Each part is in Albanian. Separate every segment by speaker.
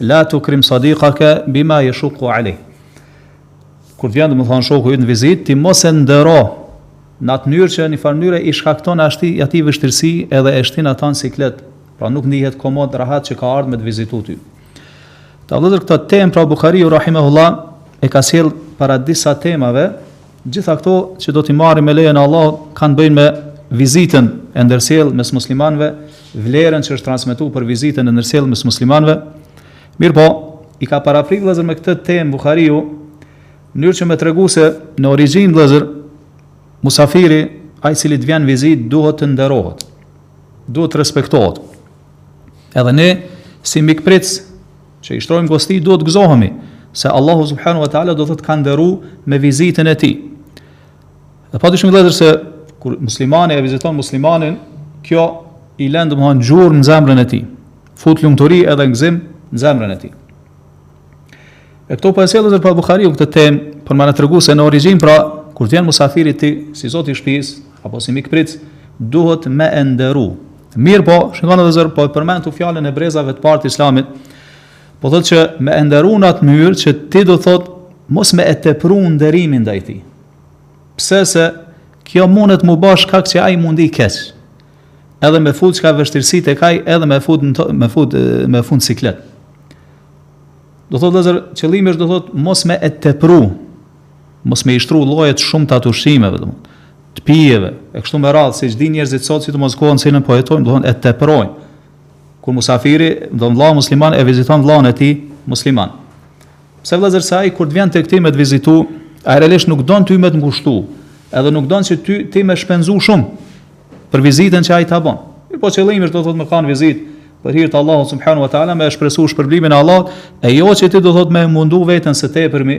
Speaker 1: La tukrim sadiqaka bima yashqu alej. Kur vjen domethënë shoku në vizitë, ti mos e ndero në atë mënyrë që njëfarë mënyre i shkakton ashti atij vështirësi edhe e shtin atë në siklet. Pra nuk ndihet komod rahat që ka ardh me të vizitu ty. Tash vëllezër këtë temë pra Buhariu rahimahullah e ka sjell para disa temave Gjitha këto që do t'i marrim me lejen e Allahut kanë bëjnë me vizitën e ndërsjellë mes muslimanëve, vlerën që është transmetu për vizitën e ndërsjellë mes muslimanëve. Mirpo, i ka parapri vëllezër me këtë temë Buhariu, në mënyrë që me tregu se në origjinë vëllezër musafiri ai i cili të vjen në vizitë duhet të nderohet. Duhet të respektohet. Edhe ne si mikpritës Që i shtrojmë gosti duhet të gëzohemi se Allahu subhanahu wa taala do thotë të ka nderu me vizitën e tij. Dhe pa dyshim vëllezër se kur muslimani e viziton muslimanin, kjo i lën domthon gjurmë në zemrën e tij. Fut lumturi edhe gëzim në zemrën e tij. E këtu po e sjell pra Buhariu këtë temë, për me tregu se në origjinë pra kur vjen musafiri ti si zoti i shtëpisë apo si mikpritës, duhet me e nderu. Mirëpo, shikoni vëllezër, po e përmend këtu fjalën e brezave të parë të Islamit. Po thotë që me e nderu në atë mënyrë që ti do thotë mos me e tepru nderimin ndaj tij. Pse se kjo mundet m'u ba shkak që ai m'u ndi keq. Edhe me fut çka vështirësi tek ai, edhe me fut me fut me fut në siklet. Do thotë vëllezër, qëllimi është do thotë mos me e tepru Mos me i shtru lloje të shumta të ushqimeve, domthon, të pijeve, e kështu me radhë, siç dinë njerëzit sot, sidomos kohën në cilën po jetojmë, domthon, e teprojnë. Kur musafiri, domthon, vëllau musliman e viziton vëllaun e tij musliman. Pse vëllezër se ai kur të vjen tek ti me të vizitu, ai realisht nuk don ty me të ngushtu, edhe nuk don që ty ti me shpenzu shumë për vizitën që ai ta bën. Mirëpo qëllimi është do thotë me kanë vizitë për hir të Allahut subhanahu wa taala me shpresu shpërblimin e Allahut, e jo që ti do thotë me mundu veten së tepërmi,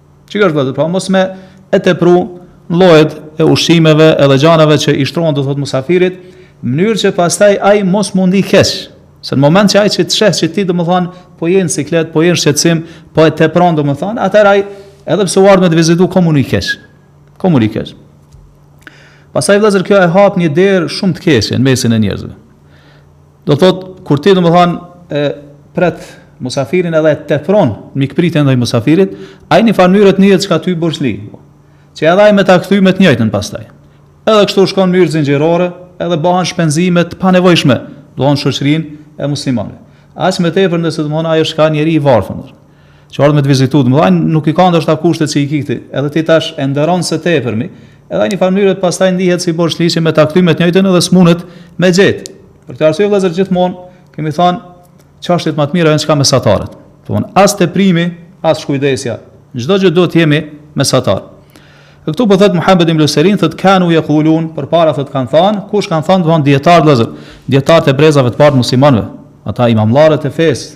Speaker 1: Që kjo është vëllezër, pra mos me e tepru në llojet e ushqimeve edhe gjanave që i shtrohen do thotë musafirit, mënyrë që pastaj ai mos m'u ndi keq, se në momentin që ai që të sheh që ti domethënë, po je në siklet, po je në shqetësim, po e tepron domethënë, atëherë ai edhe pse ka ardhë me të vizitu, ka m'u ndi keq, ka m'u ndi keq. Pastaj vëllezër kjo e hap një derë shumë të keqe në mesin e njerëzve. Do thotë, kur ti domethënë e pret musafirin edhe e tepron në mikpritjen ndaj musafirit, ai në një farë mënyre të ndihet çka ty borxhli, që edhe ai me ta kthy me të njëjtën pastaj. Edhe kështu shkon në mënyrë zinxhirore, edhe bëhen shpenzime të panevojshme, domethënë në shoqërinë e muslimanëve. Aq më tepër nëse domethënë ai është çka njeri i varfën. që ardhë me të vizitu tamam thonë, nuk i ka ndoshta ato kushtet që i ke ti, edhe ti tash e nderon së tepërmi, edhe në një farë mënyre pastaj ndihet si borxhli që me ta kthy me të njëjtën edhe s'munet me gjetë. Për atë arsye vëllezër gjithmonë, kemi thanë, çështjet më të mira janë çka mesataret. Domethënë, as teprimi, as shkujdesja, në çdo gjë duhet të jemi mesatar. E këtu po thotë Muhammed Ibn Sirin, thotë kanu jekulun, përpara thotë kanë thanë, kush kanë thanë, domethënë, dijetarët vëllezër, dijetarët e brezave të parë të muslimanëve, ata imamlarët e fesë,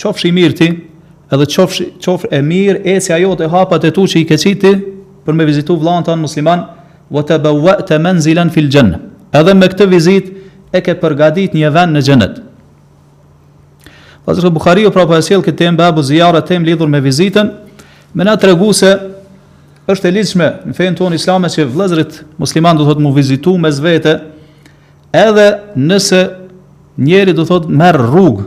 Speaker 1: Qofsh i mirë ti, edhe qoftë, qoftë e mirë ecja jote e hapat e tu që i ke qiti për me vizitu vllanë tënd musliman, ve tebevve'te menzilen fil xhenne. Edhe me këtë vizit e ke përgadit një vend në xhenet. Pastaj Buhariu prapë e sjell këtë temë babu zijare temë lidhur me vizitën, me na tregu se është e ligjshme në fenë tonë islame që vëllezrit musliman do të thotë mu vizitu mes vete, edhe nëse njeri do të thotë merr rrugë,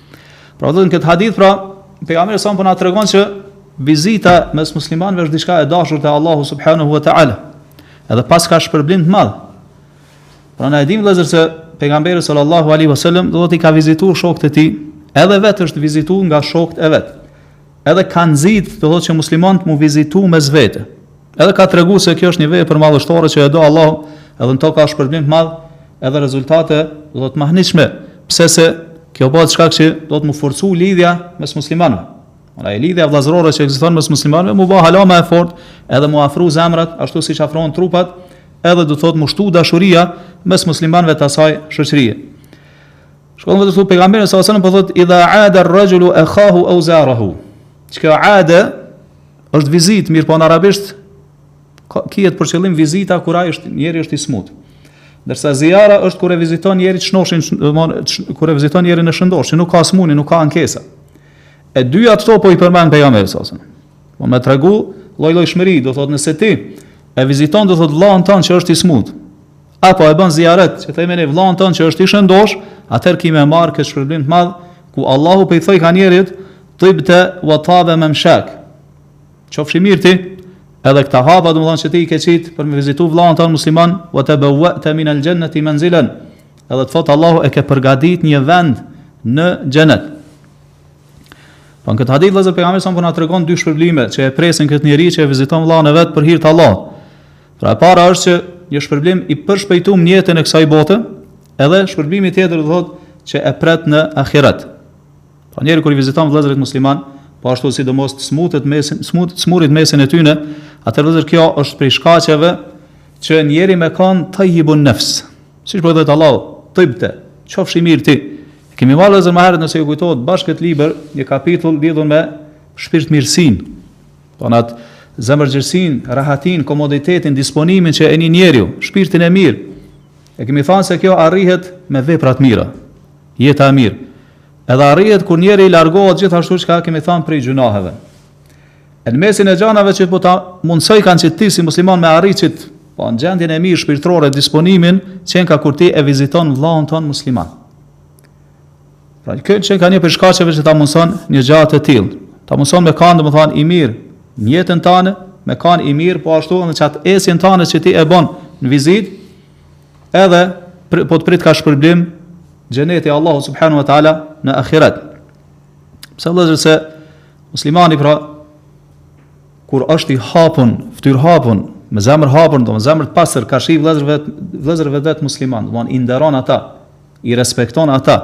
Speaker 1: Pra do të thotë këtë hadith pra pejgamberi alejhi selam po na tregon se vizita mes muslimanëve është diçka e dashur te Allahu subhanahu wa taala. Edhe pra ka shpërblim të madh. Pra na e dimë vëllazër se pejgamberi sallallahu alaihi wasallam do të thotë i ka vizituar shokët e tij, edhe vetë është vizituar nga shokët e vet. Edhe ka nxitë, do thotë që muslimanët mu vizitu mes vete. Edhe ka tregu se kjo është një vepër madhështore që e do Allahu, edhe në to ka shpërblim të madh, edhe rezultate do thotë të mahnitshme. Sepse kjo bëhet shkak që do thotë mu forcu lidhja mes muslimanëve. Pra lidhja vëllazërore që ekziston mes muslimanëve mu bë hala më e fortë, edhe mu afru zemrat, ashtu siç afrohen trupat, edhe do thotë mu shtu dashuria mes muslimanëve të asaj shoqërie. Çka me thënë pejgamberi alejhi selam po thotë idha ada ar-rajulu akhahu aw zarahu. Çka ada është vizitë, mirëpo në arabisht kihet për qëllim vizita kur ai është njëri është i smut. Ndërsa ziara është kur e viziton njëri të shnoshin, do të thotë kur e viziton njërin e shëndosh, që nuk ka smuni, nuk ka ankesa. Të dyja ato po i përmend pejgamberi alejhi selam. Po me tregu llojllojshmëri, do thotë nëse ti e viziton do thotë vllahun tënd që është i smut. Apo e bën ziaret, që themi ne vllahun tënd që është i shëndosh, atëherë ki me marr këtë shpërblim të madh, ku Allahu po i thotë këtij njerit, tibte wa tabe mamshak. Qofsh i mirë ti, edhe këta hapa, domethënë që ti i ke qit për me vizitu vllahun tënd musliman, wa tabawwa'ta min al-jannati manzilan. Edhe të thotë Allahu e ke përgatit një vend në xhenet. Po në këtë hadith vëllezër pejgamberi alejhi selam po na tregon dy shpërblime që e presin këtë njeri që e viziton vllahun e vet për hir të Allahut. Pra e para është qenka shpërblim i përshpejtuar në jetën e kësaj bote, edhe shpërblimi tjetër do të thotë që e pret në ahiret. Pra njeri kur i viziton vëllezërit musliman, po ashtu sidomos të smutët mesin, smut, smurit mesin e tyne, atëherë vëllezër kjo është prej shkaqeve që njeri me kanë tajibun nefs. Siç po thotë Allah, tibte, qofsh i mirë ti. Kemi marrë vëllezër më herët nëse ju kujtohet bashkë këtë libër, një kapitull lidhur me shpirtmirësinë, Domethënë zemërgjerësinë, rahatinë, komoditetin, disponimin që e ndin njeriu, shpirtin e mirë. E kemi thënë se kjo arrihet me vepra të mira, jeta e mirë. Edhe arrihet kur njeri i largohet gjithashtu çka kemi thënë prej gjunaheve. E në mesin e gjanave që po ta mundësojkan që ti si musliman me arrit qit, domethënë gjendjen e mirë shpirtrore, disponimin, qenka kur ti e viziton vllaun tan musliman. Pra kjo qenka një prej shkaqeve që ta mundson një gja të tillë. Ta mundson me kanë domethënë i mirë në jetën tënde, me kanë i mirë po ashtu edhe qat ecjen tënde që ti e bën në vizitë, edhe po të pritka shpërblim xheneti Allahu subhanahu wa taala në ahiret. Pse vëllazër se muslimani pra kur është i hapun, fytyrë hapun, me zemër hapun, domethënë me zemër të pastër, karshi vëllazërve vëllazërve të vet musliman, domethënë i nderon ata, i respekton ata,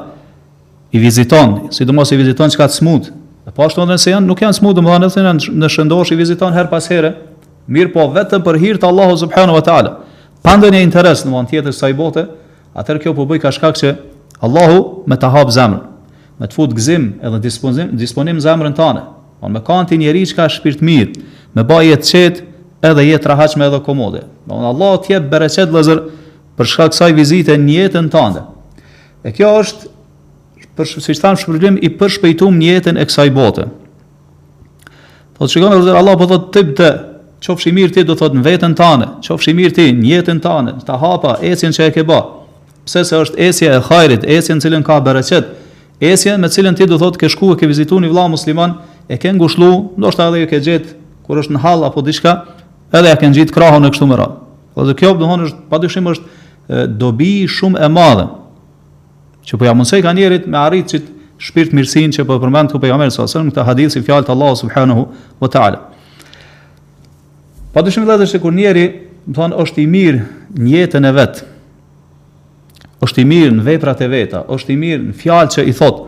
Speaker 1: i viziton, sidomos i viziton çka të smut. E po ashtu edhe nëse janë nuk janë smut, domethënë nëse janë shëndosh i viziton herë pas here, mirëpo vetëm për hir të Allahu subhanahu wa taala. Pa ndonjë interes domethënë tjetër të ksaj bote, atëherë kjo po bëhka shkak që Allahu me ta hap zemrën, me të fut gëzim edhe disponim, disponim zemrën tane. Domethënë me kanë ti njeri që ka shpirt të mirë, me bë jetë të qetë, edhe jetë të rahatshme edhe komode. Domethënë Allahu të jep bereqet vëllazër Për shkak kësaj vizite në jetën tënde. E kjo është për siç thamë shpërblim i përshpejtuar në jetën e kësaj bote. Po shikon Allahu Allah po thotë tibte qofsh i mirë ti do thotë në veten tënde, qofsh i mirë ti në jetën tënde, ta pafsh ecjen që e ke bë. Pse se është ecje e hajrit, ecje në cilën ka bereqet, ecje me cilën ti do thotë ke shkuar ke vizituar një vëlla musliman, e ke ngushlu, ndoshta edhe ju ke gjet kur është në hall apo diçka, edhe ja ke ngjit krahun e kështu me radhë. Po dhe kjo domthon është padyshim është dobi shumë e madhe. Që po ja mundësojka njerit me arrit qit shpirtmirësi që po përmendka pejgamberi salallahu alejhi ve selem në këtë hadith si fjalë të Allahu subhanahu wa taala. Padyshim vëllazër se kur njeri domthon është i mirë në jetën e vet. Është i mirë në veprat e veta, është i mirë në fjalë që i thot.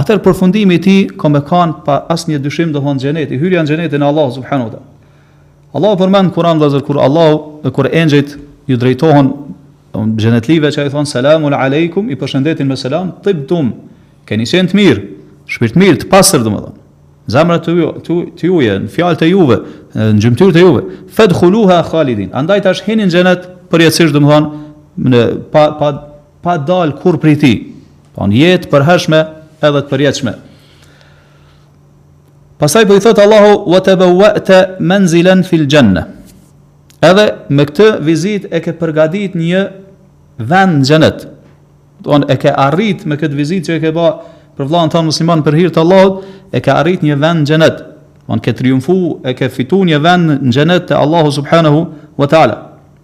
Speaker 1: Atër përfundimi i tij ka me kanë pa asnjë dyshim domthon xheneti, hyrja në xhenetin e Allahu subhanahu wa taala. Allahu përmend në Kur'an vëllazër kur Allahu e kur engjëjt ju drejtohen xhenetlive çka i thon selamu alejkum i përshëndetin me selam tibtum keni qenë të mirë shpirtmirë të pastër domethënë zemrat e juve, të juve në fjalët e juve në gjymtyrët e juve fadhuluha khalidin andaj tash hini n'xhenet përjetësisht domethënë në pa pa pa dal kurrë prej tij pa po, jetë të përhershme edhe të përjetshme Pastaj po i thotë Allahu wa tabawwa'ta manzilan fil janna. Edhe me këtë vizitë e ke përgatit një vend në xhenet. Domethënë e ke arrit me këtë vizitë që e ke ba për vëllain tan musliman për hir të Allahut, e ke arrit një vend në xhenet. Domethënë ke triumfu, e ke fitu një vend në xhenet te Allahu subhanahu wa taala.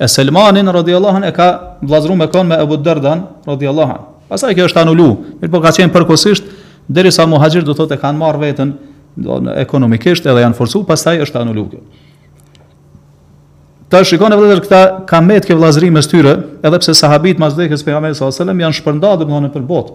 Speaker 1: E Selmanin radhiyallahu anhu e ka vllazëruar me kon, me Abu Dardan radhiyallahu anhu. Pastaj kjo është anulu, mirëpo ka qenë përkohësisht derisa muhaxhirët domethënë kanë marr veten domethënë ekonomikisht edhe janë forcu, pastaj është anulu kjo. Tash shikoni vëllezër këta ka mbet kjo vllazëri mes tyre, edhe pse sahabit mas vdekjes pejgamberit sallallahu alajhi wasallam janë shpërndarë domthonë nëpër botë.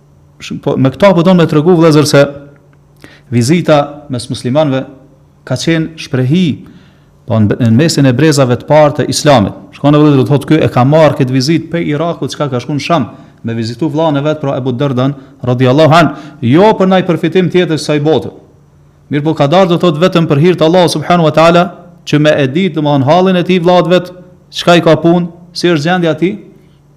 Speaker 1: Po, me këta po don me tregu vllezër se vizita mes muslimanëve ka qenë shprehi po në mesin e brezave të parë të islamit. Shikoni vllezër domethënë ky e ka marr këtë vizitë prej Iraku që ka ka shku në Sham me vizitu vllanë e vet pra Ebu Derdan, radiAllahu anhu, jo për naj përfitim tjetër të kësaj bote. Mirëpo ka ardh domethënë vetëm për hir të Allahut subhanu wa ta'ala që me e dit domethënë halin e atij vllat të vet, qysh i ka punët, si është gjendja e tij,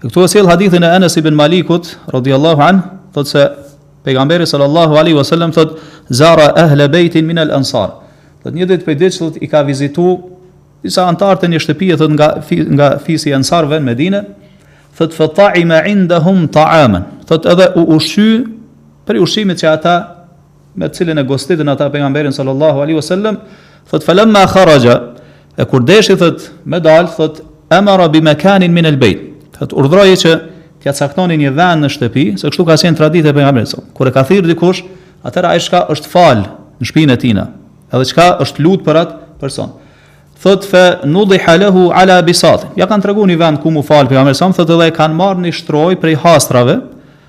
Speaker 1: Këtu e sjell hadithin e Enes ibn Malikut radhiyallahu an, thotë se pejgamberi sallallahu alaihi wasallam thotë zara ahla baitin min al ansar. Thotë një ditë prej ditve thotë i ka vizitu disa anëtar të një shtëpie thotë nga nga fisi i ansarve në Medinë. Thotë fa ta'ima indahum ta'aman. Thotë edhe u ushqy prej ushqimit që ata me të cilën e gostitën ata pejgamberin sallallahu alaihi wasallam thot falamma kharaja e kur deshi thot me dal thot amara bi makanin min al bayt thot urdhroi që t'ia caktojnë një vend në shtëpi se kështu ka qenë traditë e pejgamberit sallallahu kur e ka thirr dikush atëhere ai çka është fal në shtëpinë e tina edhe çka është lut për atë person thot fa nudiha lahu ala bisat ja kanë treguar një vend ku m'u fal pejgamberi sallallahu thot edhe e kanë marrë një shtroj prej hasrave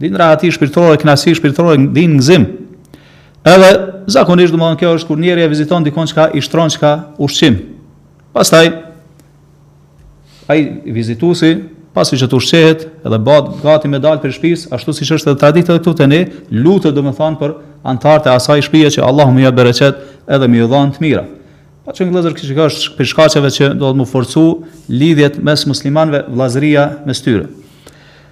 Speaker 1: Ndin rahati shpirtërore, kënaqësi shpirtërore, ndin gëzim. Edhe zakonisht domethënë kjo është kur njeri e viziton dikon çka i shtron çka ushqim. Pastaj ai vizituesi pasi që të ushqehet edhe bëhet gati me dalë prej shtëpisë, ashtu siç është edhe tradita këtu te ne, lutet domethënë për anëtarët e asaj shtëpie që Allahu me i ba bereqet edhe me i dhon të mira. Pra shikoni vllezër kjo është prej shkaqeve që domethënë me forcu lidhjet mes muslimanëve vllazëria mes tyre.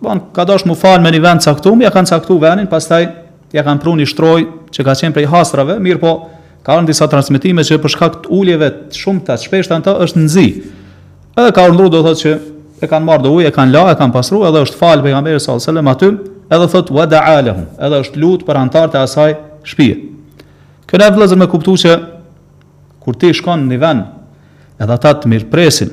Speaker 1: Bon, ka dasht mu falë me një vend caktum, ja kanë caktu venin, pastaj ja kanë pru një shtroj që ka qenë prej hasrave, mirëpo, ka disa transmitime që për shkak të uljeve shumë të shpeshta ajo është nxi. Edhe ka urndu do thot që e kanë marrë do ujë, e kanë la, e kanë pastru, edhe është falë pejgamberi salallahu alejhi selem aty, edhe thot wa da lehum, edhe është lutë për antarët e asaj shpije. Këtu vëllezër me kuptu që kur ti shkon në një vend edhe ata të mirëpresin,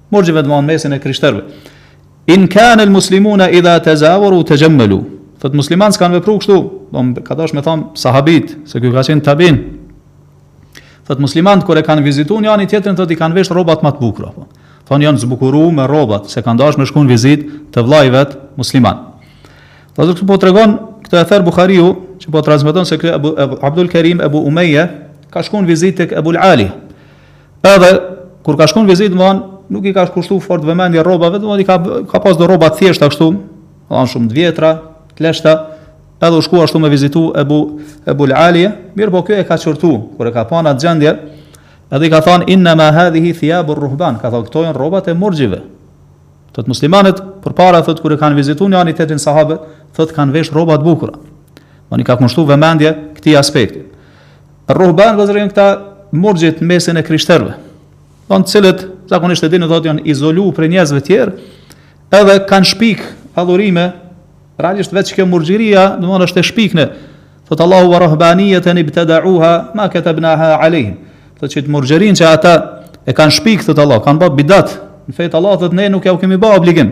Speaker 1: Murgjive domethanë në mesin e krishterëve. In kanel muslimuna idha tezaveru texhemmelu. Thotë muslimanët kanë vepru kështu, domethanë ka dash me thamë sahabët, se ky ka qenë tabiin. Thotë muslimanët kur e kanë vizitu njani tjetrin, thotë i kanë veshë rrobat ma të bukra. Po. Thonë janë zbukuru me rrobat, se kanë dash me shku në vizitë te vllai vet musliman. Vëllezër këtu po tregon, këtë ether Bukhariu, që po transmeton se ky Abdul Kerim, Ebu Umeje, ka shku në vizitë te Ebul Alije, Edhe kur ka shku në vizitë, domthon nuk i ka kushtu fort vëmendje rrobave, domthon i ka ka pas do rroba të thjeshta kështu, domthon shumë të vjetra, të leshta, edhe u shku ashtu me vizitu Ebu Ebul Alije, mirëpo ky e ka qortu, kur e ka pa në atë gjendje, edhe i ka thonë, innama hadhihi thijabur ruhban, ka thonë, këto janë rrobat e murgjive, thotë muslimanët, përpara, thotë, kur e kanë vizitu njani tjetrin sahabët, thotë, kanë vesh rroba të bukura, i kanë kushtu vëmendje këtij aspekti, Ruhban vëllezër janë këta murgjit në mesin e krishterëve. Domethanë të cilët zakonisht e dimë do thotë janë izolu prej njerëzve të tjerë, edhe kanë shpik adhurime, realisht vetë kjo murgjëria, do të thonë është e shpikme. Thot Allahu wa rahbaniyatan ibtada'uha ma katabnaha alayhim. Thot që murgjërinë që ata e kanë shpik thot Allah, kanë bë bidat. Në fe të Allahut thot ne nuk ja u kemi bë obligim.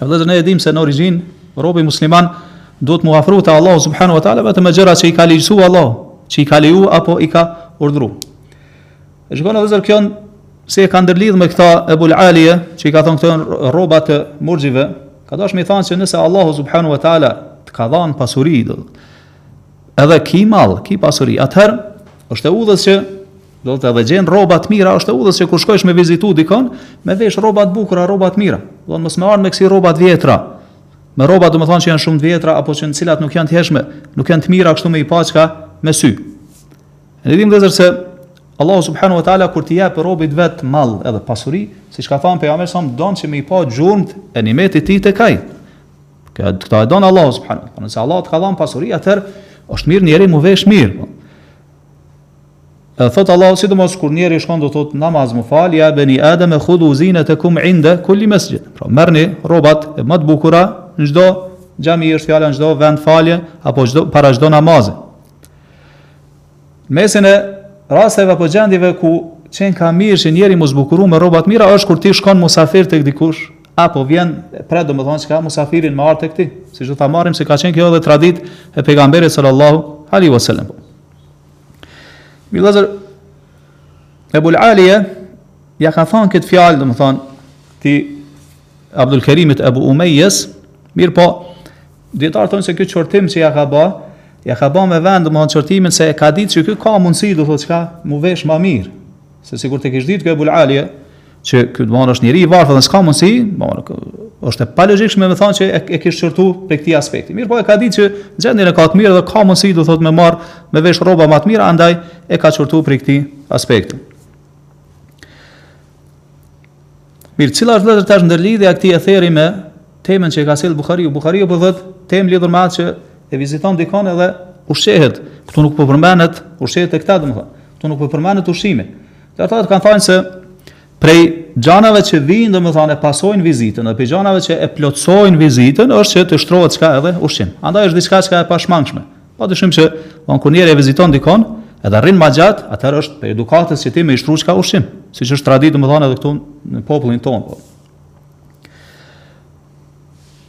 Speaker 1: Vëllezër ne e dimë se në origjinë robi musliman duhet mu afru te Allahu subhanehu wa ta'ala vetëm me gjëra që i ka ligjësu Allahu, që i ka leju apo i ka urdru. E shikoni vëllezër ky se e ka ndërlidh me këtë Ebul Alije që i ka thonë këto janë rroba të murgjive, ka dash me i thonë që nëse Allahu subhanehu wa ta'ala të ka dhanë pasuri, do, edhe ki mall, ki pasuri, atëherë është e udhës që Do të edhe gjen rroba të mira, është e udhës që kur të shkojsh me vizitu dikon, me vesh rroba të bukura, rroba të mira. Do të mos me ardhë me kësi rroba të vjetra. Me rroba do të thonë që janë shumë të vjetra apo që në cilat nuk janë të hijshme, nuk janë të mira kështu me i pa me sy. Ne dimë vëllezër se Allahu subhanahu wa taala kur t'i jep robit vet mall edhe pasuri, siç ka thënë pejgamberi sa don që me i pa gjurmët e nimetit tij tek ai. Këta e don Allahu subhanahu. Po nëse Allahu të ka dhënë pasuri, atëherë është mirë njeri mu vesh mirë. Po. E thotë Allahu sidomos kur njeri shkon do thotë namaz me fal ja beni adem khudhu zinatakum inda kulli masjid. Pra merrni rrobat më të bukura në çdo xhami është fjala në çdo vend falje apo çdo para çdo namazi. Mesin e rasteve apo gjendjeve ku qenë ka mirë që njeri m'u zbukuru me rroba t'mira është kur ti shkon musafir tek dikush apo vjen pre do më thonë që ka musafirin me ardhë te ti, siç tha marrim se ka qenë kjo edhe tradit e pejgamberit sallallahu alaihi wasallam. Vëllazër, Ebul Alije, ja ka thanë këtë fjalë, domethënë, këtij Abdul Kerimit Ebu Umejjes, mirëpo, dijetarët thonë se këtë qortim që ja ka ba, ja ka ba me vend, domethënë qortimin, se e ka ditë që ky ka mundësi, do thotë çka, m'u vesh ma mirë, se sikur ta kish ditë ky Ebul Alije, Që ky domethënë është njeri i varfër dhe s'ka mundësi, domethënë është e palogjikshme me thonë që e, e kish qortu për këtë aspekt. Mirëpo e ka ditë që gjendjen e ka të mirë dhe ka mundësi do thotë me marr me vesh rroba më të mira, andaj e ka qortu për këtë aspekt. Mirë, cila është vëllazër tash ndërlidhja e këtij etheri me temën që e ka sjell Buhariu. Buhariu po thotë temë lidhur me atë që e viziton dikon edhe ushqehet. Ktu nuk po përmendet ushqehet tek ta, domethënë. Ktu nuk po përmendet ushqimi. Dijetarët kanë thënë se prej gjanave që vijnë domethënë e pasojnë vizitën dhe prej gjanave që e plotsojnë vizitën është që të shtrohet çka edhe ushqim. Andaj është diçka çka e pashmangshme. Pa dyshim që kur njeri e viziton dikon edhe rrinë ma gjatë, atëherë është prej edukatës që ti me i shtru çka ushqim. Siç është traditë domethënë edhe këtu në popullin tonë. Po.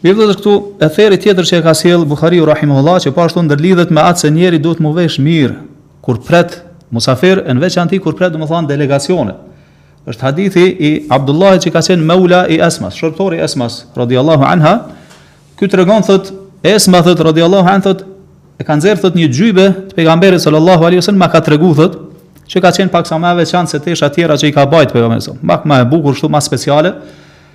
Speaker 1: Mirë vëllezër këtu etheri tjetër që e ka sjell Buhariu rahimullah që po ashtu ndërlidhet me atë se njeri duhet m'u vesh mirë kur pret musafir e në veçanti kur pret domethënë delegacione. Është hadithi i Abdullahit që ka qenë mevla i Esmas, shërbëtori i Esmas radiallahu anha. Ky tregon thot Esma thot radiallahu anha thot e ka nxjerr thot një gjybe të pejgamberit sallallahu alaihi wasallam ma ka tregu thot që ka qenë pak sa më e veçantë se tesha tjera që i ka bajt pejgamberi. Ma e bukur kështu ma speciale.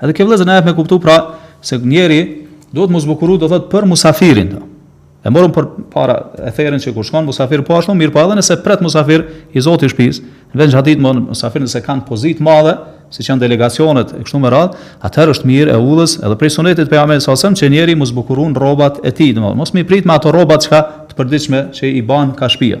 Speaker 1: Edhe kjo vëllezër na jep me kuptu pra se njeri duhet m'u zbukuru do thot për musafirin. E morëm përpara etherin që kur shkon musafir po ashtu mirëpo edhe nëse pret musafir i zoti i shtëpisë, në veçanti musafirë nëse kanë pozitë t'madhe, siç janë delegacionet e kështu me radhë, atëherë është mirë e udhës edhe prej sunetit të pejgamberit s.a.v.s. që njeri m'i zbukuru rrobat e tij, domethënë mos me i prit me ato rroba çka të përditshme që i ban kah shtëpia.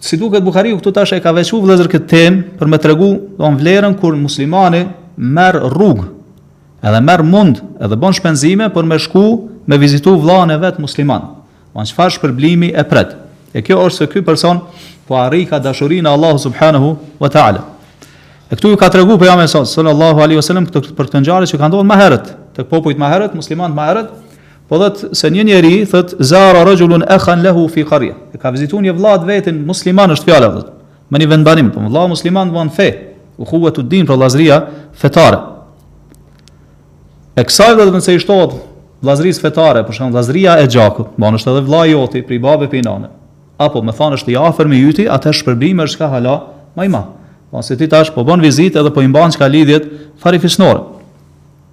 Speaker 1: Si duket Buhariu këtu tash e ka veçu vëllazër këtë temë për me tregu domethënë vlerën kur muslimani merr rrugë edhe merr mund edhe bën shpenzime për me shku me vizitu vllanë e vet musliman. Domethënë çfarë shpërblimi e pret. E kjo është se ky person po arrika dashurinë e Allahut subhanahu wa taala. E këtu u ka tregu pejgamberi, sallallahu alaihi wasallam, këtë për këtë ngjarje që ka ndodhë ma herët, te popujt ma herët, muslimant ma herët, Po, thot se një njeri thot zara rajulun akhan lahu fi qarya. E ka vizituar një vëlla të vetin musliman është fjala thot. Në një vendbanim, po vëlla musliman don në fe, ukhuwatu din për vllazëria fetare. E kësaj do të thotë nëse i shtohet vllazërisë fetare, për shembull vllazëria e gjakut, bon është edhe vëllai joti, prej babë prej nënë. Apo domethonë është i afërmi yti, atëherë shpërblimi është çka hala më i madh. Bon se ti tash po bën vizitë edhe po i mban çka lidhjet farifisnore.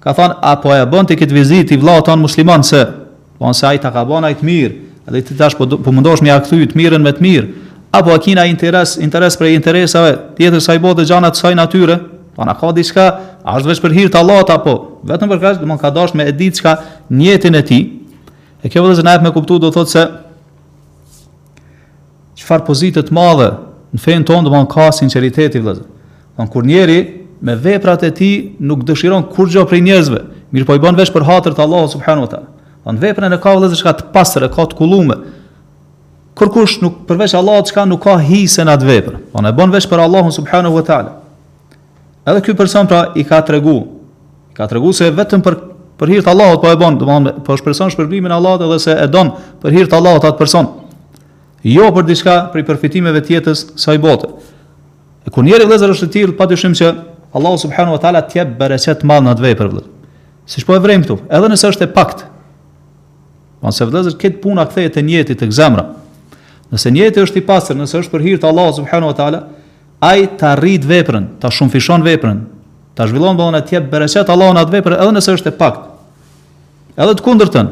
Speaker 1: Ka thënë, a po e bën ti këtë vizitë vllaut tan musliman se, po se ai ta ka bënë një të mirë, edhe ti tash po, po mundohesh me ia kthy të mirën me të mirë, apo a ki naj interes, interes prej interesave t'jetës kësaj bote gjana të kësaj natyre, don a ka diçka, a është veç për hir të Allahut apo vetëm për kaq, domon ka dashur me e ditë çka nijetin e tij. E kjo vëllazë na jep me kuptuar do thotë se Çfarë pozite të madhe në fenë tonë, do të thotë ka sinqeriteti vëllazë. Don kur njeri me veprat e tij nuk dëshiron kurrgjë prej njerëzve, mirëpo i bën veç për hatër të Allahut subhanahu wa taala. Don veprën e ka vëllazë çka të pastër, e ka të kullume. Kërkush nuk përveç Allahut çka nuk ka hise në atë vepër. Don e bën veç për Allahun subhanahu wa taala. Edhe ky person pra i ka tregu, i ka tregu se vetëm për për hir të Allahut po e bën, domthonë po shpreson shpërblimin e Allahut edhe se e don për hir të Allahut atë person. Jo për diçka prej përfitimeve të jetës së kësaj bote. E kur njeri vëllazër është i tillë, padyshim që Allahu subhanahu wa taala t'jep bereqet t'madh në atë vepër vëllazër. Siç po e vrem këtu, edhe nëse është e pakt. Pse vëllazër krejt puna kthehet te nijeti te zemra. Nëse nijeti është i pastër, nëse është për hir të Allahut subhanahu wa taala, Ai ta rrit veprën, ta shumëfishon veprën, ta zhvillon don të jep bereqet Allahu në atë vepër edhe nëse është e paktë. Edhe të kundërtën.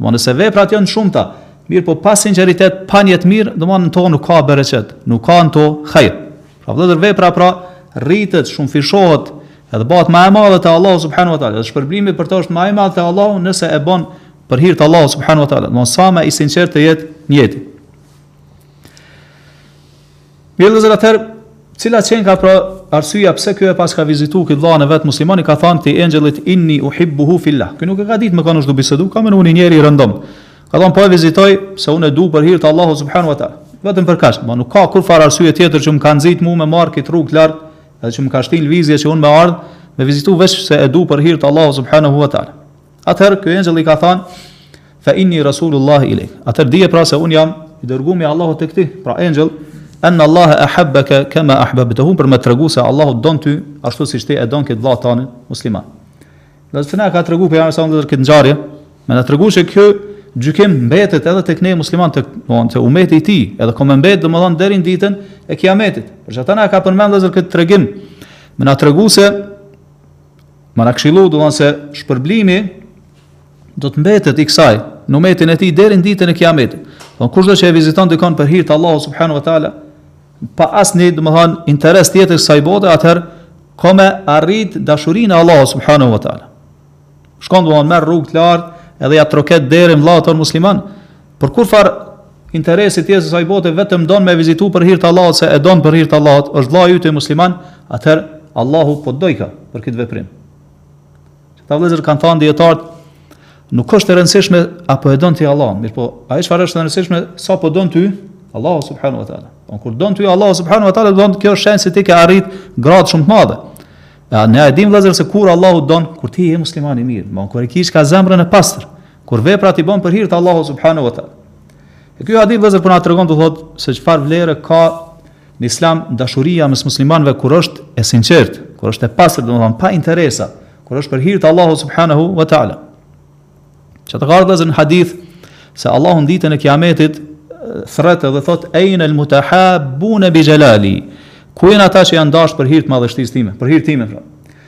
Speaker 1: Don nëse veprat janë t'shumëta, mirëpo pa sinqeritet, pa nijet të mirë, don në to nuk ka bereqet, nuk ka në to hajr. Pra vëllazër vepra pra rritet, shumëfishohet, edhe bëhet më e madhe te Allahu subhanahu wa taala. Shpërblimi për të është më i madh te Allahu nëse e bën për hir të Allahut subhanahu wa taala. Don sa më i sinqertë të jetë nijeti. Mirë vëllezër atëherë cila qenka pra arsyeja pse ky e paska vizitu këtë vllanë vet musliman i ka thënë këtij engjëllit inni uhibbuhu fillah. Ky nuk e ka ditë me kanë është tu bisedu, ka menu një njeri i rëndomtë. Ka thënë po e vizitoj se unë e du për hir të Allahut subhanahu wa taala. Vetëm për kaq, don nuk ka kurrfarë arsye tjetër që më ka nxit mua me marr këtë rrugë larg, edhe që më ka shti n'lëvizje që unë me ardh me vizitu veç se e du për hir të Allahut subhanahu wa taala. Atëherë ky engjëll i ka thënë fa inni rasulullah ilayk. Atëherë dije pra se un jam i dërgum i Allahut tek ti, pra engjëll anna Allah ahabbaka kama ahbabtahu për me tregu se Allahu don ty ashtu siç ti e don këtë vëlla tanë musliman. Dhe se na ka tregu pejgamberi sa ndër këtë ngjarje, me na tregu se ky gjykim mbetet edhe tek ne musliman tek domthon te umeti i tij, edhe ka me mbet domthon deri në ditën e kiametit. Për çata na ka përmendur këtë tregim? Me na tregu se Më na këshillu, domthon se shpërblimi do të mbetet i kësaj në umetin e tij deri në ditën e Kiametit. Domthon kushdo që e viziton dikon për hir të Allahut subhanahu wa taala, pa asnjë domthon interes tjetër kësaj bote, atëherë kome arrit dashurinë e Allahut subhanahu wa taala. Shkon domthon merr rrugë të lartë, edhe ja troket derën vllaut ton musliman, Pa kurfar interesi tjetër kësaj bote vetëm don me vizitu për hir të Allahut se e don për hir të Allahut, është vllai yt musliman, atëherë Allahu po t'dojka për këtë veprim. Këta vëllezër kanë thënë dijetarët nuk është e rëndësishme a po e don ti Allahun, mirëpo ajo çfarë është e rëndësishme se a po t'don ty Allahu subhanahu wa taala. Po kur t'don ty Allahu subhanahu wa taala don kjo është shenjë se ti ke arrit gradë shumë të madhe. Ja, ne e dim vëllezër se kur Allahu t'don, kur ti je musliman i mirë, më kur e ki zemrën e pastër, Kur veprat i bën për hir të Allahut subhanahu wa taala. E ky hadith vëllezër po na tregon të thotë se çfarë vlere ka në Islam dashuria mes muslimanëve kur është e sinqertë, kur është e pastër, domethënë pa interesa, kur është për hir të Allahut subhanahu wa taala. Çfarë ka ardhur në hadith se Allahu ditën e Kiametit thret edhe thot ejne el mutahabun bi jalali ku janë ata që janë dashur për hir të madhështisë time për hir time pra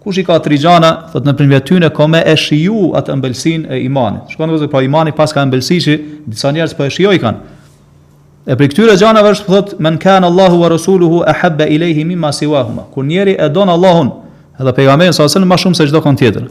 Speaker 1: Kush i ka tri gjana, thot nëpërmjet tyne, ka me e shiju atë ëmbëlsinë e imanit. Shikoni vëllezër, pra imani paska ëmbëlsi që disa njerëz po e shijojkan. E prej këtyre gjanave është, thot, men kanë Allahu wa Rasuluhu ehabbe ilejhi mimma siwahuma. Kur njeri e don Allahun, edhe pejgamerin sa sëllë, ma shumë se çdo kand tjetër.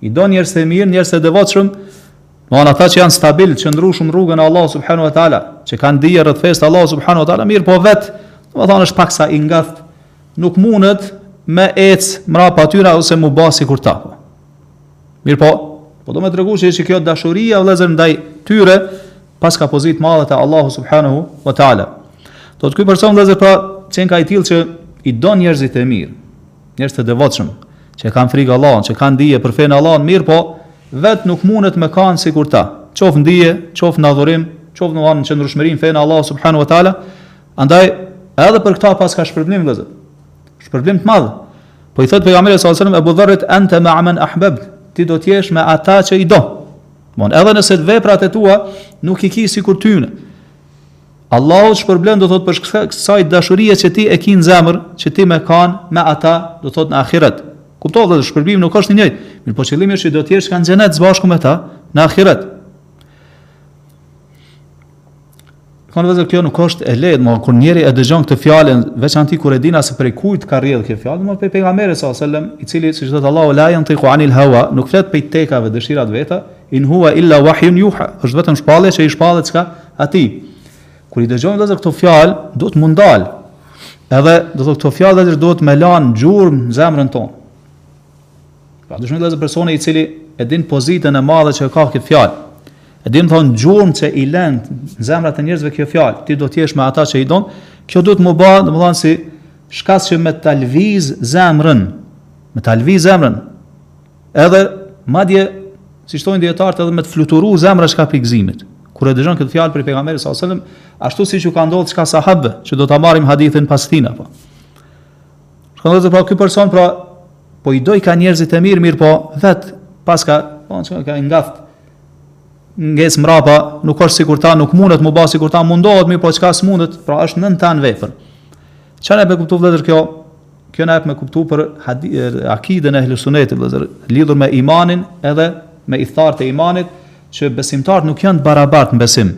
Speaker 1: I don njerëz të mirë, njerëz të devotshëm, do ata që janë stabil, qëndrueshëm n'rrugën e Allahut subhanahu wa taala, që kanë dije rreth fesë të Allahut subhanahu wa taala, mirëpo vet, do të thonë është paksa i ngath, nuk mundet me ec mrapa atyra ose mu bë sikur ta. Mirëpo, po do me tregu se kjo dashuria vëllazër ndaj tyre paska pozitë t'madhe te Allahu subhanahu wa taala. Do të ky person vëllazër pra qenka i tillë që i don njerëzit e mirë, Njerëz të devotshëm, që e kanë frikë Allahun, që kanë dije për fenë e Allahut, mirëpo vet nuk mundet me kanë sikur ta. Qoftë n'dije, qoftë në adhurim, qoftë në anë qëndrueshmëri n'fenë e Allahut subhanahu wa taala. Andaj edhe për këtë paska shpërblim vëllezër. Shpërblim të madh. Po i thot pejgamberi sallallahu alajhi wasallam Abu Dharrit anta ma'a man ahbabt. Ti do të jesh me ata që i do. Mon edhe nëse veprat e tua nuk i ki sikur tyne. Allahu të shpërblen do thot për shkak kësaj dashurie që ti e ki në zemër, që ti me kanë me ata, do thot në ahiret. Kuptohet vëllazër, shpërblimi nuk është i njëjtë. Mirëpo qëllimi është që do të jesh në xhenet bashkë me ta në ahiret. Kur vëllezër kjo nuk është e lehtë, më kur njeri e dëgjon këtë fjalë, veçanti kur e dinë se prej kujt ka rrjedh kjo fjalë, më prej pejgamberit sallallahu alajhi wasallam, i cili siç thotë Allahu la yantiqu anil hawa, nuk flet prej tekave dëshirave t'veta, in huwa illa wahyun yuha, është vetëm shpallje që i shpallet çka Atij, kur i dëgjon vëllezër këto fjalë, duhet m'u ndal. Edhe, domethënë këto fjalë vëllezër duhet me lanë gjurmë në zemrën tonë. Padyshim vëllezër personi i cili e din pozitën e madhe që e ka këtë fjalë. E din domethënë gjurmët që i lën në zemrat e njerëzve kjo fjalë, ti do të jesh me ata që i don. Kjo duhet m'u bë, domethënë si shkas që me ta lëviz zemrën, me ta lëviz zemrën, Edhe madje siç thonë dijetarët edhe me të fluturu zemra çka prej gëzimit. Kur e dëgjon këtë fjalë për pejgamberin sallallahu alajhi wasallam, ashtu siç u ka ndodhur çka sahabëve, që do ta marrim hadithin pas tij, a po. Shkon edhe pra ky person pra po i do çka njerëzit e mirë, mirëpo vet paska, po çka ka ngaft. Ngec mrapa, nuk është sikur ata, nuk mundet m'u ba sikur ata, mundohet, mirëpo çka s'mundet, pra është nën ta n'vepër. Çfarë e kuptu vëllazër kjo? Kjo na jep me kuptu për akiden e ehlusunetit, vëllezër, lidhur me imanin edhe me ithtarët e imanit, që besimtarët nuk janë të barabartë në besim.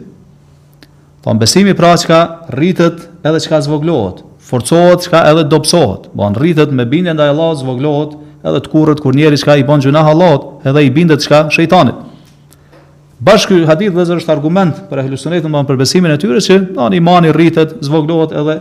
Speaker 1: Thonë, besimi pra çka rritet edhe çka zvoglohet, forcohet çka edhe dobsohet. Bon, rritet me bindje ndaj Allahut, zvoglohet edhe tkurret kur njeri çka i bon gjynah Allahut, edhe i bindet çka shejtanit. Bash ky hadith vëllezër është argument për ehlusunetin, bon, për besimin e tyre që, non, imani rritet, zvoglohet edhe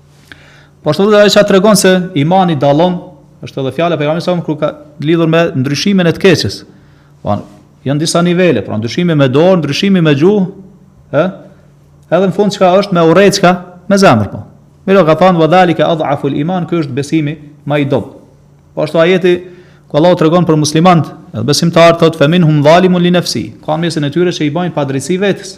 Speaker 1: Po ashtu dhe ajo që tregon se imani dallon, është edhe fjala e pejgamberit sa kur ka lidhur me ndryshimin e të keqes. Po janë disa nivele, pra ndryshimi me dorë, ndryshimi me gjuhë, ë? Edhe në fund çka është me urrejt çka, me zemër po. Mirëpo ka thënë wadhalika adhafu al-iman, ky është besimi më i dobët. Po ashtu ajeti ku Allahu tregon për muslimanët, edhe besimtarët thotë feminhum zalimun li nafsi. Ka në mesin e tyre që i bëjnë padrejtësi vetes.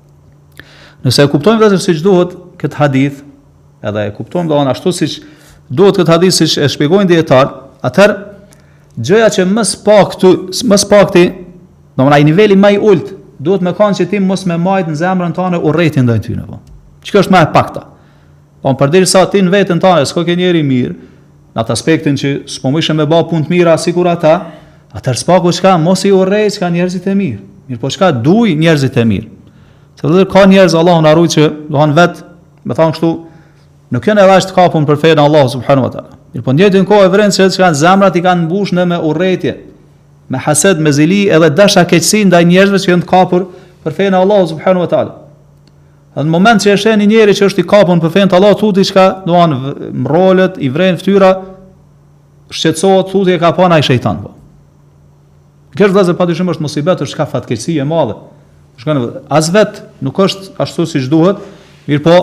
Speaker 1: Nëse e kuptojmë vëllazër siç duhet këtë hadith, edhe e kuptojmë domethënë ashtu siç duhet këtë hadith siç e shpjegojnë dijetarët, atëherë gjëja që më së pakti, më së pakti, domethënë ai niveli më i ulët, duhet me kanë që ti mos me majt në zemrën tane urrejtje ndaj tyre po. Çka është më e pakta? Po përderisa ti në veten tane s'koke njeri i mirë, Në atë aspektin që s'po munesh me ba pun të mira sikur ata, atëherë s'paku çka mos i urrej çka njerëzit e mirë. Mirëpo çka duj njerëzit e mirë. Se vëllezër ka njerëz Allahu na ruajt që domethënë vetë, me thënë kështu, nuk janë edhe aq të kapun për fenë e Allahut subhanu wa ta'la. Mirëpo në njëjtën kohë e vren që çka zemrat i kanë mbushun me urrejtje, me haset, me zili edhe dashakeqësi ndaj njerëzve që janë të kapur për fenë e Allahut subhanu wa ta'la. Në moment që e sheh një njeri që është i kapur për fenë të Allahut, thotë diçka, domethënë mrolet, i vren fytyra, shqetësohet, thu ti e ka pa nji shejtan. Po. Kjo është vëllezër padyshim është musibet, është çka fatkeqësi e madhe. Shkon as vet, nuk është ashtu siç duhet, mirëpo,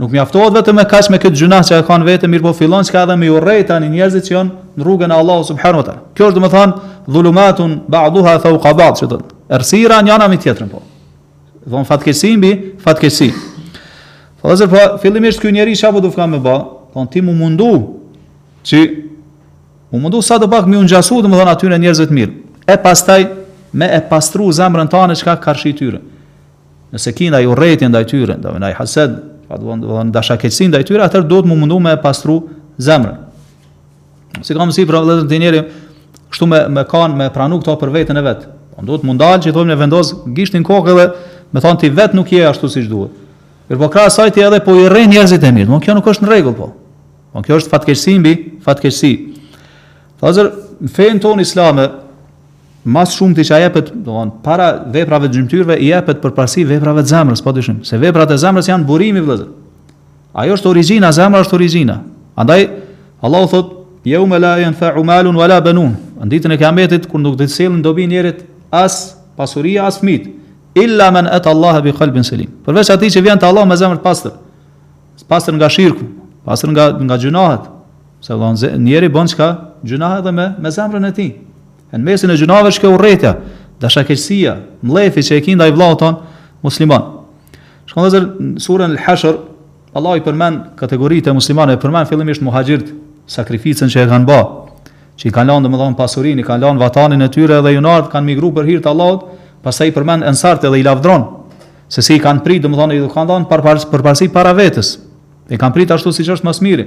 Speaker 1: nuk mjaftohet vetëm me kaq me këtë gjynah që e ka n'vete, mirëpo fillon çka edhe me i urrejt tani njerëzit që janë në rrugën e Allahut subhanuhu te. Kjo është domethënë dhulumatun ba'dhuha fawqa ba'd, çdo. Errësira njëra mbi tjetrën po. Von fatkeqësi mbi fatkeqësi. Vllazër po fillimisht ky njeri çka po do me ba, po ti me u mundu që me u mundu së paku me u ngjasu, domethënë atyne njerëzve të mirë. E pastaj me e pastru zemrën tane çka karshi tyre. Nëse ki naj urrejtje ndaj tyre, do naj hased, po domethënë dashakeqësi ndaj tyre, atëherë duhet me u mundu me e pastru zemrën. S'i ka mësu pra vëllezër njeri, kështu me, me kanë, me pranu këto për veten e vet. Po duhet me u ndal çka i thojmë me vendos gishtin n'kokë dhe me thonë ti vetë nuk je ashtu si që duhet. Mirëpo krahas saj ti edhe po i urren njerëzit e mirë, nuk kjo nuk është në regull po. Po kjo është fatkeqësi mbi, fatkeqësi. Vllazër, në fejnë tonë islame, ma shumë çka i jepet, domethënë, para veprave të gjymtyrve, i jepet përparësi veprave të zemrës, pa dyshim. Se veprat e zemrës janë burimi vllazër. Ajo është origjina, zemra është origjina. Andaj Allahu thot: "Yawma la yanfa'u malun wala banun." Në ditën e Kiametit kur nuk do të sjellin dobi njerit as pasuria as fëmijët, illa man ata Allaha bi qalbin salim. Përveç atij që vjen te Allah me zemër të pastër. Të pastër nga shirku, pastër nga nga gjynahet. Se vallahi njeri bën çka gjynahet edhe me me zemrën e tij. E në mesin e gjynaheve është kjo urrejtja, dashakeqësia, mllefi që e ki ndaj vllaut ton musliman. Shiko dhe në surën Al-Hashr, Allah i përmen kategoritë e muslimanëve, përmen fillimisht muhaxhirët, sakrificën që e kanë bë, që i kanë lënë domethënë pasurinë, i kanë lënë vatanin e tyre dhe janë ardh kanë migruar për hir të Allahut, pastaj i përmend ensartë dhe i lavdron se si i kanë prit, domethënë i kanë dhënë përparësi para vetes. E kanë prit ashtu siç është më së miri.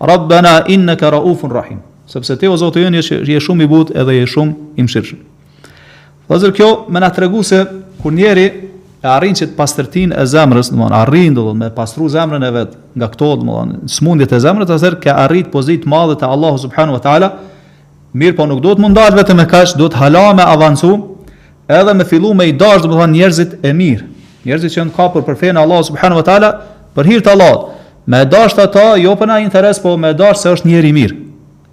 Speaker 1: Rabbena inneke raufun rahim. Sepse ti o Zoti ynë je, je shumë i butë edhe je shumë i mëshirshëm. Vëllazër kjo me na tregu se kur njeri e arrin këtë pastërtinë e zemrës, domethënë arrin domethënë me pastru zemrën e vet nga këto domethënë smundjet e zemrës, atëherë ka arrit pozitë të madhe te Allahu subhanahu wa taala, Mirëpo nuk duhet mu ndal vetëm me kaq, duhet hala me avancu, edhe me fillu me i dash domethënë njerëzit e mirë. Njerëzit që janë kapur për fenë e Allahut subhanahu wa taala, për hir të Allahut. Me i dash ata, jo për naj interes, po me e dash se është njeri i mirë.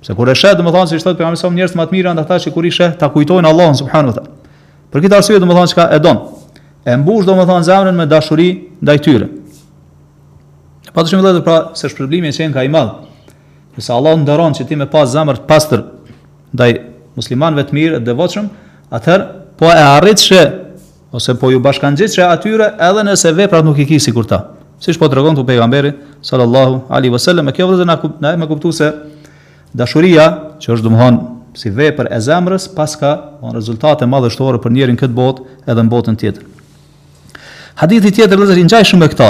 Speaker 1: Se kur e sheh domethënë se si thotë pejgamberi se njerëzit më të mirë janë ata që kur i sheh ta kujtojnë Allahun subhanahu wa taala. Për këtë arsye domethënë çka e don. E mbush domethënë zemrën me dashuri ndaj tyre. Pa dyshim vllazër pra se shpërblimi i qenka i madh. Nëse Allah të nderon që ti me pas zemër të pastër ndaj muslimanëve të mirë e devotshëm, atëherë po e arritshe ose po ju bashkangjitshe atyre edhe nëse veprat nuk i ki sikur ata. Siç po tregon pejgamberi, sallallahu alaihi wasallam, e kjo vllazër me kuptu, me kuptu se dashuria, që është domethënë si vepër e zemrës, paska pra, rezultate madhështore për njerin n'këtë botë edhe në botën tjetër. Hadithi tjetër vllazër i ngjajshëm me këta,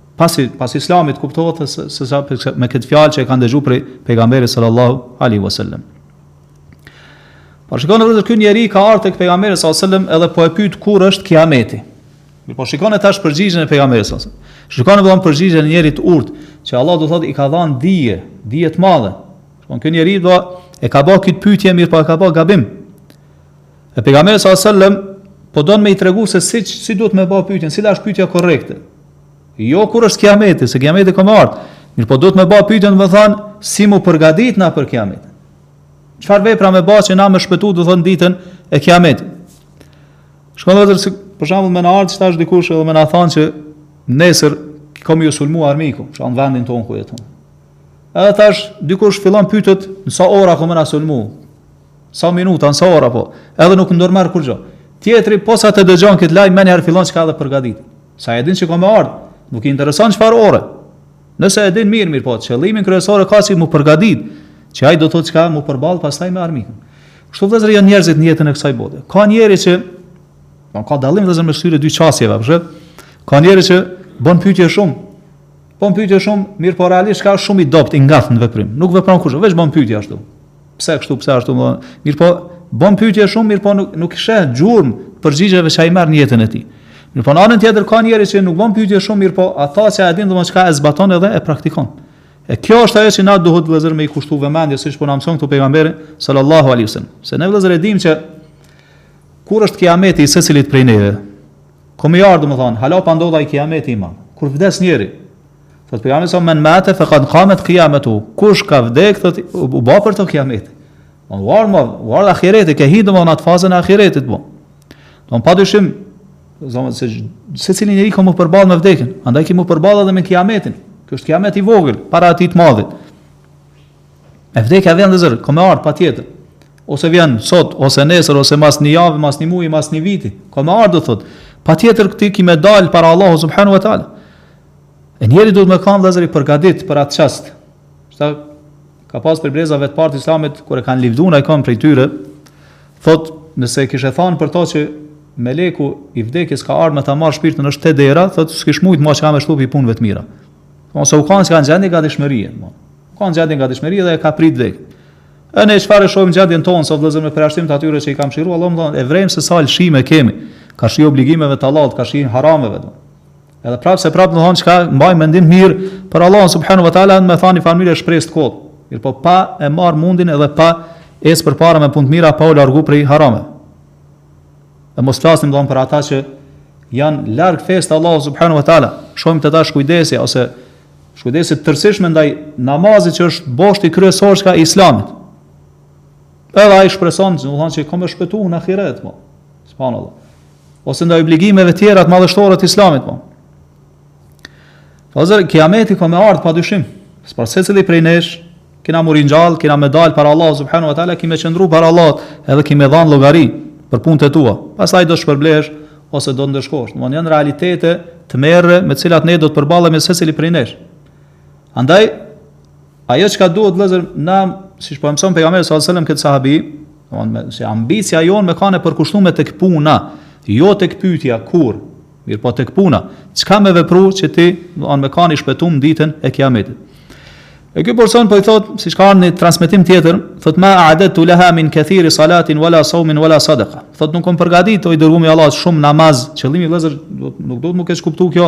Speaker 1: Pasi pas Islamit kuptohet se se sa me këtë fjalë që e kanë dëgjuar prej pejgamberit sallallahu alaihi wasallam. Po shikoni edhe ky njeri ka ardhur tek pejgamberi sallallahu alaihi wasallam edhe po e pyet kur është kiameti. Mirëpo shikoni tash përgjigjen e pejgamberit sallallahu alaihi wasallam. Shikoni vetëm përgjigjen e njerit të urtë, që Allah do thotë i ka dhënë dije, dije të madhe. Po ky njeri do e ka bë këtë pyetje mirëpo e ka bë gabim. E pejgamberi sallallahu alaihi wasallam po don me i tregu se si si duhet me bë pyetjen, cila është pyetja korrekte. Jo kur është kiameti, se kiameti ka me ardh. Mirëpo duhet me ba pytjen domethënë, si mu përgadit na për kiameti. Çfarë vepra me ba që na me shpetu domethënë ditën e kiametit. Shikoni vëllezër, për shambull me na ardhë tash dikush edhe me na thonë që nesër ka me ju sulmu armiku, çka në vendin tonë ku jeton. Edhe tash dikush fillon pyet në sa ora ka me na sulmu, Sa minuta, sa ora po. Edhe nuk ndërmerr kurrgjë. Tjetri posa të dëgjon këtë lajm menjëherë fillon çka edhe përgatitet. Se e din që ka me ardh, nuk i intereson çfarë ore. Nëse e din mirë, mirëpo, qëllimin kryesor e ka si mu përgatit, që ai do të thotë çka mu përball pastaj me armikun. Kështu vëllezër janë njerëzit në jetën e kësaj bote. Ka njerëz që Po ka dallim vëllezër mes këtyre dy qasjeve, apo Ka njeri që bën pyetje shumë. Bën pyetje shumë, mirëpo realisht shumë i dobët i ngathët në veprim. Nuk vepron kurgjë, veç bën pyetje ashtu. Pse kështu, pse ashtu, domethënë. Mirëpo, bon pyetje shumë, mirëpo nuk, nuk sheh gjurmë të përgjigjeve që ai merr në jetën e tij. Mirëpo, në anën tjetër ka njeri që nuk bon pyetje shumë, mirëpo, atë që e din domethënë çka e zbaton edhe e praktikon. E kjo është ajo që na duhet vëllazër me i kushtu vëmendje siç po na mëson këtu pejgamberi sallallahu alaihi wasallam. Se ne vëllazër e dimë që kur është kiameti i secilit prej neve, Ka me ardhë, domethënë, hala pa ndodh ai kiameti i madh. Kur vdes njeri, Thot pejgamberi sa men mate fakad qamet qiyametu. Kush ka vdek thot u bë për të kiamet. U bo ma, u bo ahiret ka hi domethënë n'at fazën e ahiretit po. Domethënë pa dyshim vëllezër se secili njeri ka me u përball me vdekjen, andaj ka me u përball edhe me kiametin. Kjo është kiamet i vogël para atij të madhit. E vdekja vjen vëllezër, ka me ardh patjetër. Ose vjen sot, ose nesër, ose mas një javë, mas një muaj, mas një viti. Ka me ardh do thot. Patjetër këtë kemi me dal para Allahu subhanahu wa taala. E njeri duhet me kanë vëllezër i përgatit për atë çast. Sa ka pas prej brezave të parë të islamit kur e kanë livduar ndokënd prej tyre thot nëse e kishe thënë për to që meleku i vdekjes ka ardhur me ta marr shpirtin është te dera thot s'kish mujt ma çka me shtu prej punëve të mira se u kanë n'gjendje gatishmërie u kanë n'gjendje gatishmërie dhe e ka prit vdekjen e ne çfarë shohim gjendjen tonë sa vëllezër me përjashtim të atyre që i ka mëshiruar Allahu domethënë e vërejmë se sa lëshime kemi karshi obligimeve të Allahut karshi harameve do Edhe prapë se prapë domethonë çka mbaj mendim mirë për Allahun subhanahu wa taala, me thanë i fal një shpresë të kot. Mirë po pa e marr mundin edhe pa ecë përpara me punë të mira pa u largu prej harameve. Dhe mos flasim domethonë për ata që janë larg fesë të Allahut subhanahu wa taala. Shohim tash shkujdesi ose shkujdesi të tërësishme ndaj namazit që është boshti kryesor çka i islamit. Edhe ai shpreson, domethonë se ka me shpëtu në ahiret, po. Subhanallahu. ose ndaj obligimeve tjera të madhështore të islamit, po. Vllazër, kiameti ka me ardhë pa dyshim, së pari secili prej nesh, kina m'u ringjallë, kina me dalë para Allahut, subhanu wa ta'la, ki me qëndru para Allahut, edhe ki me dhanë llogari për punët e tua, pasaj do shpërblesh, ose do ndëshkosh, janë realitete të tmerrshme me cilat ne do të përballemi secili prej nesh. Andaj, Ajo çka duhet vëllazër ne siç po e mëson pejgamberi sallallahu alajhi wasallam këtë sahabi, domthonë se ambicia jonë me kanë përkushtuar tek puna, jo tek pyetja kur, mirë po tek puna, çka me vepru që ti, domthonë me kanë i shpëtuar ditën e kiametit. E ky person po i thot, siç ka në transmetim tjetër, thot ma a'adatu laha min kathiri salatin wala sawmin wala sadaqa. Thot nuk kam përgatitur o i dërgumi i Allahut shumë namaz, qëllimi vëllazër nuk duhet me u keqkuptu kjo,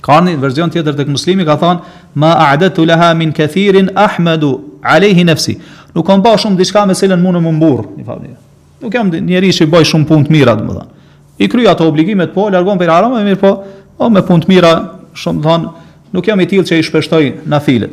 Speaker 1: Ka një version tjetër tek Muslimi ka thënë ma a'dadtu laha min kathirin ahmadu alayhi nafsi. Nuk kam ba shumë diçka me cilën muj me u mburr, domethonë. Nuk jam njeri që baj shumë punë të mira, domethënë. I kryj ato obligimet po, largona prej harameve, mirëpo me punë të mira, shumë thot, nuk jam i tillë që i shpeshtoj nafilet.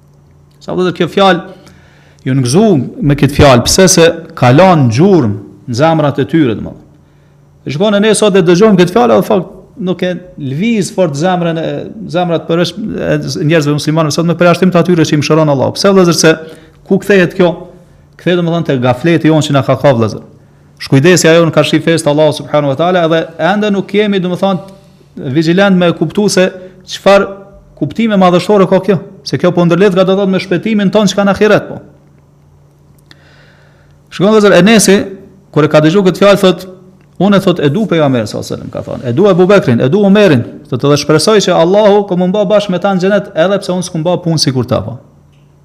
Speaker 1: Sa vllazër kjo fjalë, janë gëzu me këtë fjalë, pse se ka lanë gjurmë, në zemrat e tyre, domethënë. E shikoni, ne sot e dëgjojmë këtë fjalë, dhe fakt, nuk e lviz fort zemrën e zemrat e njerëzve muslimanëve sot me përjashtim të atyre që i mëshiron Allahu. Pse vëllazër se ku kthehet kjo? Kthehet domethënë te gafleti jonë që na ka ka vëllazër. Shkujdesja jonë karshi fesë t'Allahut subhanu wa ta'ala edhe ende nuk jemi domethanë vigilent me kuptu se çfarë kuptimi madhështor e ka kjo. Se kjo po ndërlidhet domethënë me shpëtimin tonë çka në ahiret po. Shikoni vllazër, Enesi, kur e ka dëgju këtë fjalë, thot, unë thot, e du pejgamberin, sallallahu alajhi wasallam, ka thonë, e du Ebu Bekrin, e du Umerin, thot, dhe shpresoj që Allahu, ka me m'ba bashkë me ta në xhenet, edhe pse unë s'kom ba punë sikur ata, po.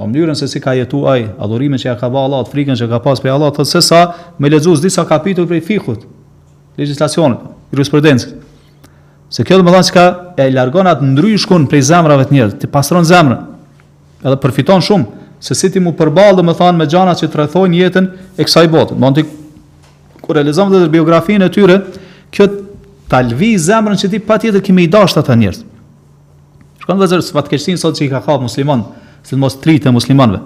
Speaker 1: Në mënyrën se si ka jetu ai, adhurimin që ja ka ba Allahut, frikën që ka pas prej Allahut, thotë se sa me lexu disa kapitull prej fikhut, legjislacionit, jurisprudencës. Se kjo domethonë çka e largon atë ndryshkun prej zemrave të njerëzve, ta pastron zemrën, edhe përfiton shumë, se si ti m'u përballë domethonë me gjana që të rrethojnë në jetën e kësaj botë. N'anë tjetër, kur e lexojmë domethonë biografinë e tyre, kjo ta lviz zemrën që ti patjetër ki me i dashtë ata njerëz. Shkon e vëren se fatkeqësisht sot që i ka ka musliman, sidomos të rijtë e muslimanve.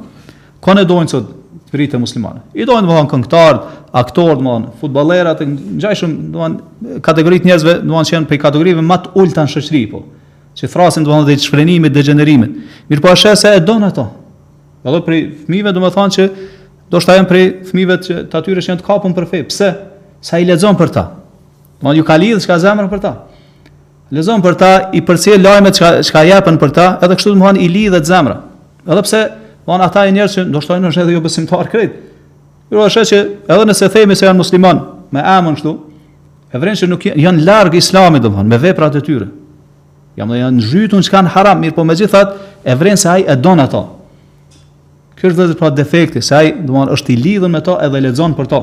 Speaker 1: Kend e dojnë sot të rijtë e muslimanve. I dojnë domthon këngtarët, aktorët, domthon futbollerat, i dojnë shumë, domthon kategoritë e njerëzve, domthon që janë prej kategorive ma të ulëta në shoqni, po. Që thrasin domthon drejt shfrenimit, degjenerimit. Mirëpo e sheh se e don ato. Edhe prej fëmijëve domthon që ndoshta janë prej fëmijëve që të atyre që janë të kapun për fe. Pse? Se ai lexon për ta. Domthon ju ka lidhë kështu zemra për ta. Lexon për ta, i përcjell lajmet çka çka japën për ta, edhe kështu domthon i lidhet zemra. Edhe pse domthon ata janë njerëz që ndoshta janë edhe jo besimtar krejt. Por është që edhe nëse themi se janë musliman, me emën kështu, e vren se janë larg islamit domthon me veprat e tyre. Janë domthon të zhytun krejt në haram, mirëpo megjithatë e vren se aj e don ato. Ku është pra defekti, se aj domthon është i lidhën me to edhe lexon për to.